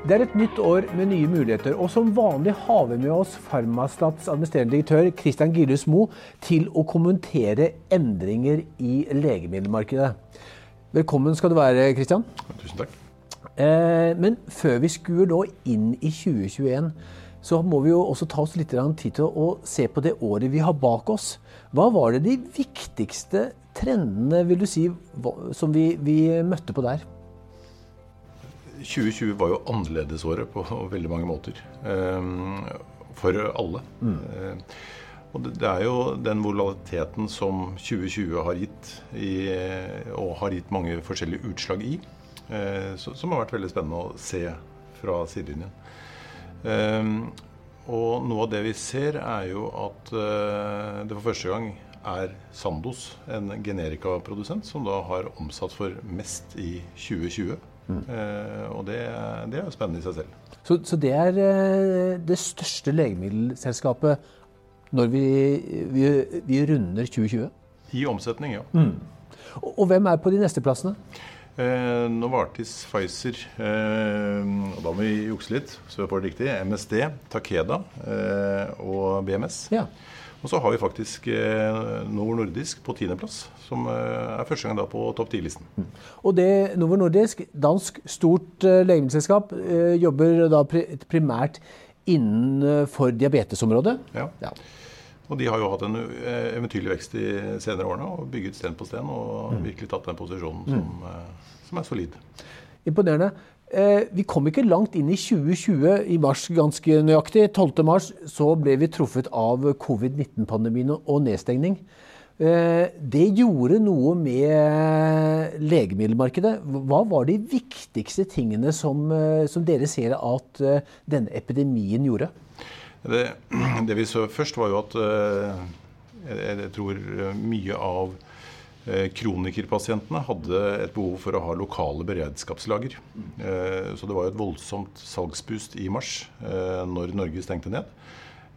Det er et nytt år med nye muligheter, og som vanlig har vi med oss Farmastats administrerende direktør Christian Gillus Mo til å kommentere endringer i legemiddelmarkedet. Velkommen skal du være, Christian. Tusen takk. Eh, men før vi skuer nå inn i 2021, så må vi jo også ta oss litt tid til å se på det året vi har bak oss. Hva var det de viktigste trendene vil du si, som vi, vi møtte på der? 2020 var jo annerledesåret på veldig mange måter. Ehm, for alle. Mm. Og det er jo den volatiliteten som 2020 har gitt, i, og har gitt mange forskjellige utslag i, eh, som har vært veldig spennende å se fra sidelinjen. Og noe av det vi ser, er jo at eh, det for første gang er Sandos, en generikaprodusent, som da har omsatt for mest i 2020. Mm. Og det, det, er jo spennende i seg selv. Så, så det er eh, det største legemiddelselskapet når vi, vi, vi, runder 2020? I omsetning, ja. Mm. Og, og, hvem er på de neste plassene? Eh, Novartis, Pfizer, eh, og da må vi jukse litt, så vi får det riktig. MSD, Takeda eh, og BMS. Ja. Og så har vi faktisk eh, Novo Nordisk på tiendeplass, som eh, er første gang da på topp 10-listen. Mm. Og det Novo Nordisk, dansk stort uh, legemiddelselskap, jobber da primært innenfor diabetesområdet. Ja. ja. Og de har jo hatt en eventyrlig vekst de senere årene og bygget sten på sten og mm. virkelig tatt den posisjonen mm. som, som er solid. Imponerende. Eh, vi kom ikke langt inn i 2020, i mars ganske nøyaktig. 12. mars så ble vi truffet av covid-19-pandemien og nedstengning. Eh, det gjorde noe med legemiddelmarkedet. Hva var de viktigste tingene som, eh, som dere ser at denne epidemien gjorde? Det, det vi så først, var jo at jeg, tror mye av kronikerpasientene hadde et behov for å ha lokale beredskapslager. Eh, så det var jo et voldsomt salgsboost i mars, eh, når Norge stengte ned.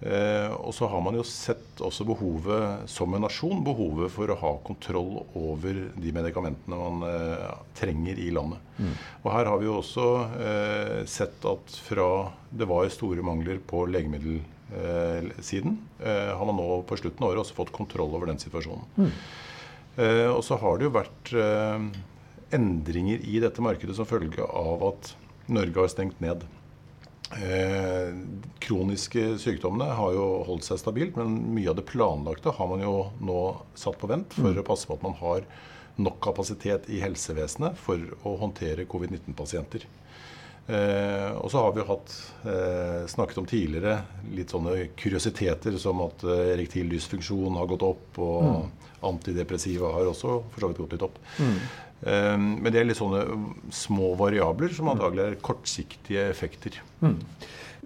Og så har man jo sett også behovet som en nasjon, behovet for å ha kontroll over de medikamentene man trenger i landet. Mm. Og her har vi jo også sett at fra det var store mangler på legemiddelsiden, har man nå på slutten av året også fått kontroll over den situasjonen. Mm. Eh, og så har det jo vært eh, endringer i dette markedet som følge av at Norge har stengt ned. Eh, kroniske sykdommene har jo holdt seg stabilt, men mye av det planlagte har man jo nå satt på vent for mm. å passe på at man har nok kapasitet i helsevesenet for å håndtere covid-19-pasienter. Eh, og så har vi hatt eh, snakket om tidligere litt sånne kuriositeter som at eh, erektil lysfunksjon har gått opp, og mm. antidepressiva har også for så vidt gått litt opp. Mm. Eh, men det er litt sånne små variabler som antagelig er kortsiktige effekter. Mm.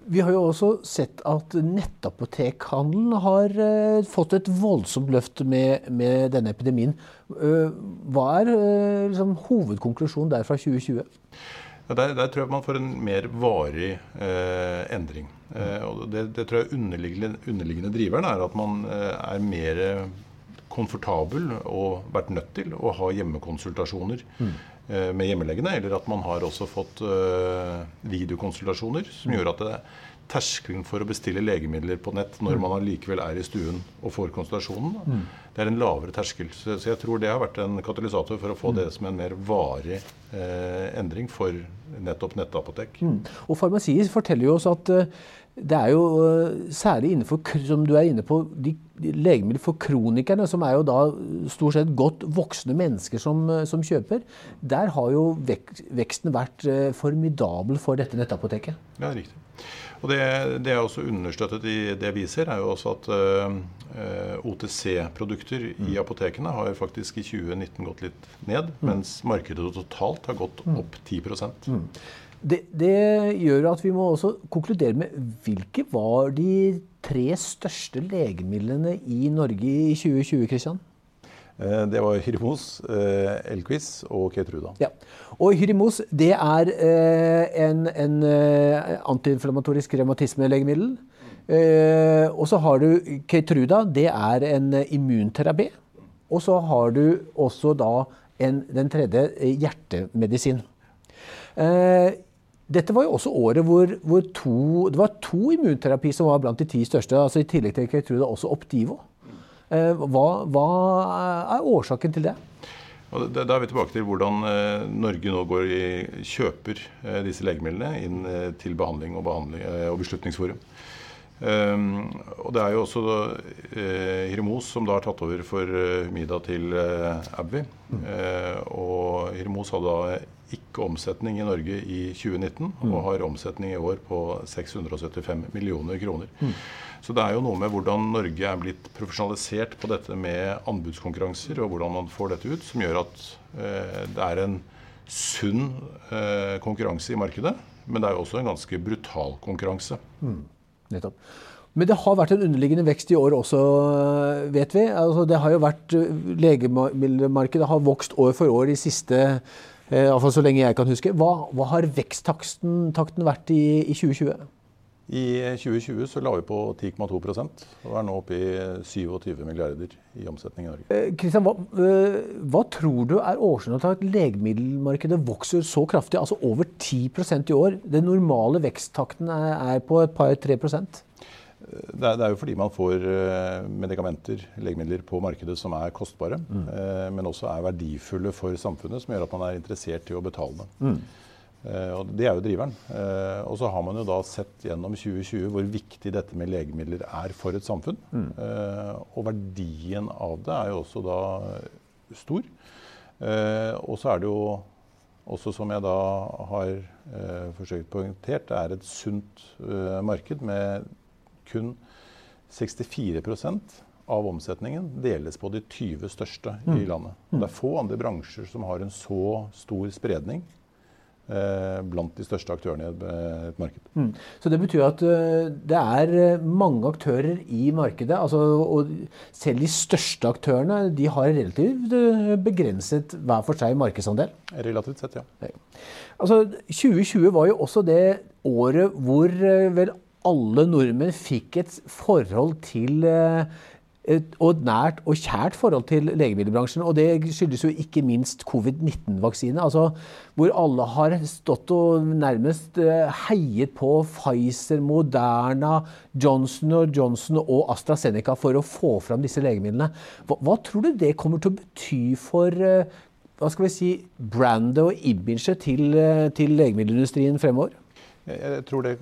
Vi har jo også sett at nettapotekhandelen har uh, fått et voldsomt løft med, med denne epidemien. Uh, hva er liksom, hovedkonklusjonen der fra 2020? Der, der, tror jeg man får en mer varig eh, endring. Eh, og det, det, tror jeg underliggende, underliggende driveren er at man eh, er mer komfortabel og vært nødt til å ha hjemmekonsultasjoner mm. Eh, med hjemmelegene. Eller at man har også fått eh, videokonsultasjoner som gjør at det, terskelen for å bestille legemidler på nett når mm. man allikevel er i stuen og får konsultasjonen, mm. det er en lavere terskel. Så, jeg tror det har vært en katalysator for å få mm. det som en mer varig eh, endring for nettopp nettapotek. Mm. Og Farmasiet forteller jo oss at uh, det er jo uh, særlig innenfor, som du er inne på, de, de legemidler for kronikerne, som er jo da stort sett godt voksne mennesker som, uh, som kjøper, der har jo vek, veksten vært formidabel for dette nettapoteket. Ja, riktig. Og det, det, er også understøttet i det vi ser, er jo også at uh, eh, OTC-produkter mm. i apotekene har faktisk i 2019 gått litt ned, mm. mens markedet totalt har gått mm. opp 10 mm. det, det, gjør at vi må også konkludere med hvilke var de tre største legemidlene i Norge i 2020, Kristian? Eh, det var Hyrimos, eh, Elquis og Keytruda. Ja. Og Hyrimos det er eh, en, en antiinflamatorisk revmatismelegemiddel. Og så har du Keytruda, det er en immunterapi. Og så har du også da en, den tredje hjertemedisin. Dette var jo også året hvor, hvor to, det var to immunterapi som var blant de ti største. altså I tillegg til Keytruda også Optivo. Eh, hva, hva, er årsaken til det? Da er vi tilbake til hvordan eh, Norge nå går i, kjøper eh, disse legemidlene inn til behandling og, behandling, og beslutningsforum. Um, og det er jo også uh, Hirmos som da har tatt over for uh, middag til uh, Abbey. Mm. og Hirmos hadde da ikke omsetning i Norge i 2019, mm. og har omsetning i år på 675 millioner kroner. Mm. Så det er jo noe med hvordan Norge er blitt profesjonalisert på dette med anbudskonkurranser, og hvordan man får dette ut, som gjør at det er en sunn konkurranse i markedet. Men det er jo også en ganske brutal konkurranse. Mm. Nettopp. Men det har vært en underliggende vekst i år også, vet vi. Altså, det har jo vært, eh, Legemiddelmarkedet har vokst år for år de siste eh, Iallfall så lenge jeg kan huske. Hva, hva har veksttakten vært i, i 2020? I 2020 så la vi på 10,2 og er nå oppe i 27 milliarder i omsetning i Norge. Kristian, eh, hva, eh, hva, tror du er årsaken til at legemiddelmarkedet vokser så kraftig? Altså over 10% i år. Den normale veksttakten er, på et par-tre prosent? Det er, det er, jo fordi man får medikamenter, legemidler, på markedet som er kostbare, mm. men også er verdifulle for samfunnet, som gjør at man er interessert i å betale dem. Mm. Eh, og Det er jo driveren. Eh, og så har man jo da sett gjennom 2020 hvor viktig dette med legemidler er for et samfunn. Mm. Eh, og verdien av det er jo også da stor. Og så er det jo også, som jeg da har forsøkt poengtert, det er et sunt marked med kun 64% av omsetningen deles på de 20 største i mm. landet. Mm. Det er få andre bransjer som har en så stor spredning blant de største aktørene i et, eh, marked. Mm. Så Det betyr at uh, det er mange aktører i markedet. Altså, og selv de største aktørene de har relativt begrenset hver for seg markedsandel? Relativt sett, ja. Altså, 2020 var jo også det året hvor vel alle nordmenn fikk et forhold til et, og nært og kjært forhold til legemiddelbransjen. Og det skyldes jo ikke minst covid-19-vaksine. Altså, hvor alle har stått og nærmest uh, heiet på Pfizer, Moderna, Johnson Johnson og AstraZeneca for å få fram disse legemidlene. Hva, hva tror du det kommer til å bety for uh, hva skal vi si, brandet og imaget til, uh, til legemiddelindustrien fremover? Jeg tror det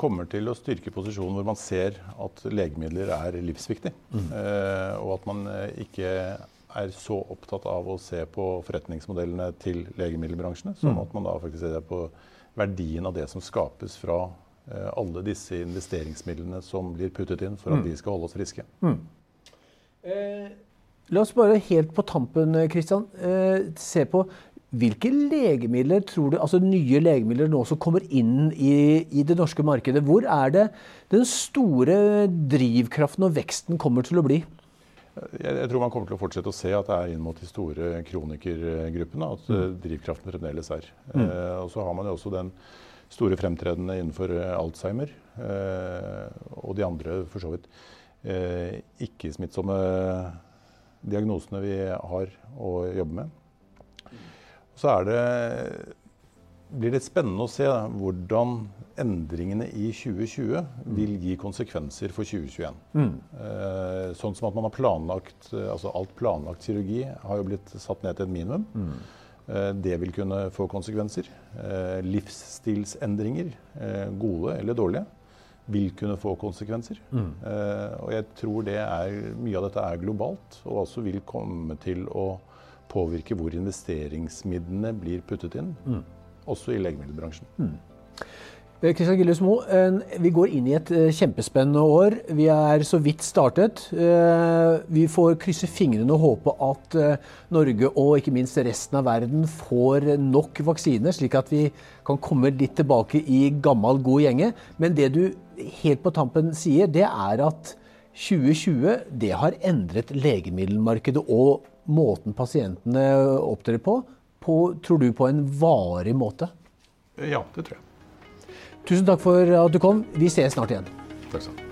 kommer til å styrke posisjonen hvor man ser at legemidler er livsviktig. Mm. Eh, og at man eh, ikke er så opptatt av å se på forretningsmodellene til legemiddelbransjene, som mm. at man da faktisk ser på verdien av det som skapes fra eh, alle disse investeringsmidlene som blir puttet inn for at mm. vi skal holde oss friske. Mm. Eh, la oss bare helt på tampen Christian, eh, se på hvilke legemidler tror du, altså nye legemidler nå som kommer inn i, i, det norske markedet, hvor er det den store drivkraften og veksten kommer til å bli? Jeg, jeg tror man kommer til å fortsette å se at det er inn mot de store kronikergruppene at mm. drivkraften fremdeles er. Mm. Eh, og så har man jo også den store fremtredende innenfor eh, Alzheimer eh, og de andre for så vidt eh, ikke-smittsomme diagnosene vi har å jobbe med så det, blir det spennende å se hvordan endringene i 2020 vil gi konsekvenser for 2021. Mm. Eh, sånn som at man har planlagt altså Alt planlagt kirurgi har jo blitt satt ned til et minimum. Mm. Eh, det vil kunne få konsekvenser. Eh, livsstilsendringer, eh, gode eller dårlige, vil kunne få konsekvenser. Mm. Eh, og jeg tror det er, mye av dette er globalt, og også vil komme til å påvirke hvor investeringsmidlene blir puttet inn. Mm. Også i legemiddelbransjen. Mm. Kristian Gillus Mo, vi går inn i et eh, kjempespennende år. Vi er så vidt startet. Eh, vi får krysse fingrene og håpe at eh, Norge og ikke minst resten av verden får nok vaksiner, slik at vi kan komme litt tilbake i gammel, god gjenge. Men det du helt på tampen sier, det er at 2020 det har endret legemiddelmarkedet og måten pasientene opptrer på, på, tror du på en varig måte? Ja, det tror jeg. Tusen takk for at du kom. Vi ses snart igjen. Takk skal du ha.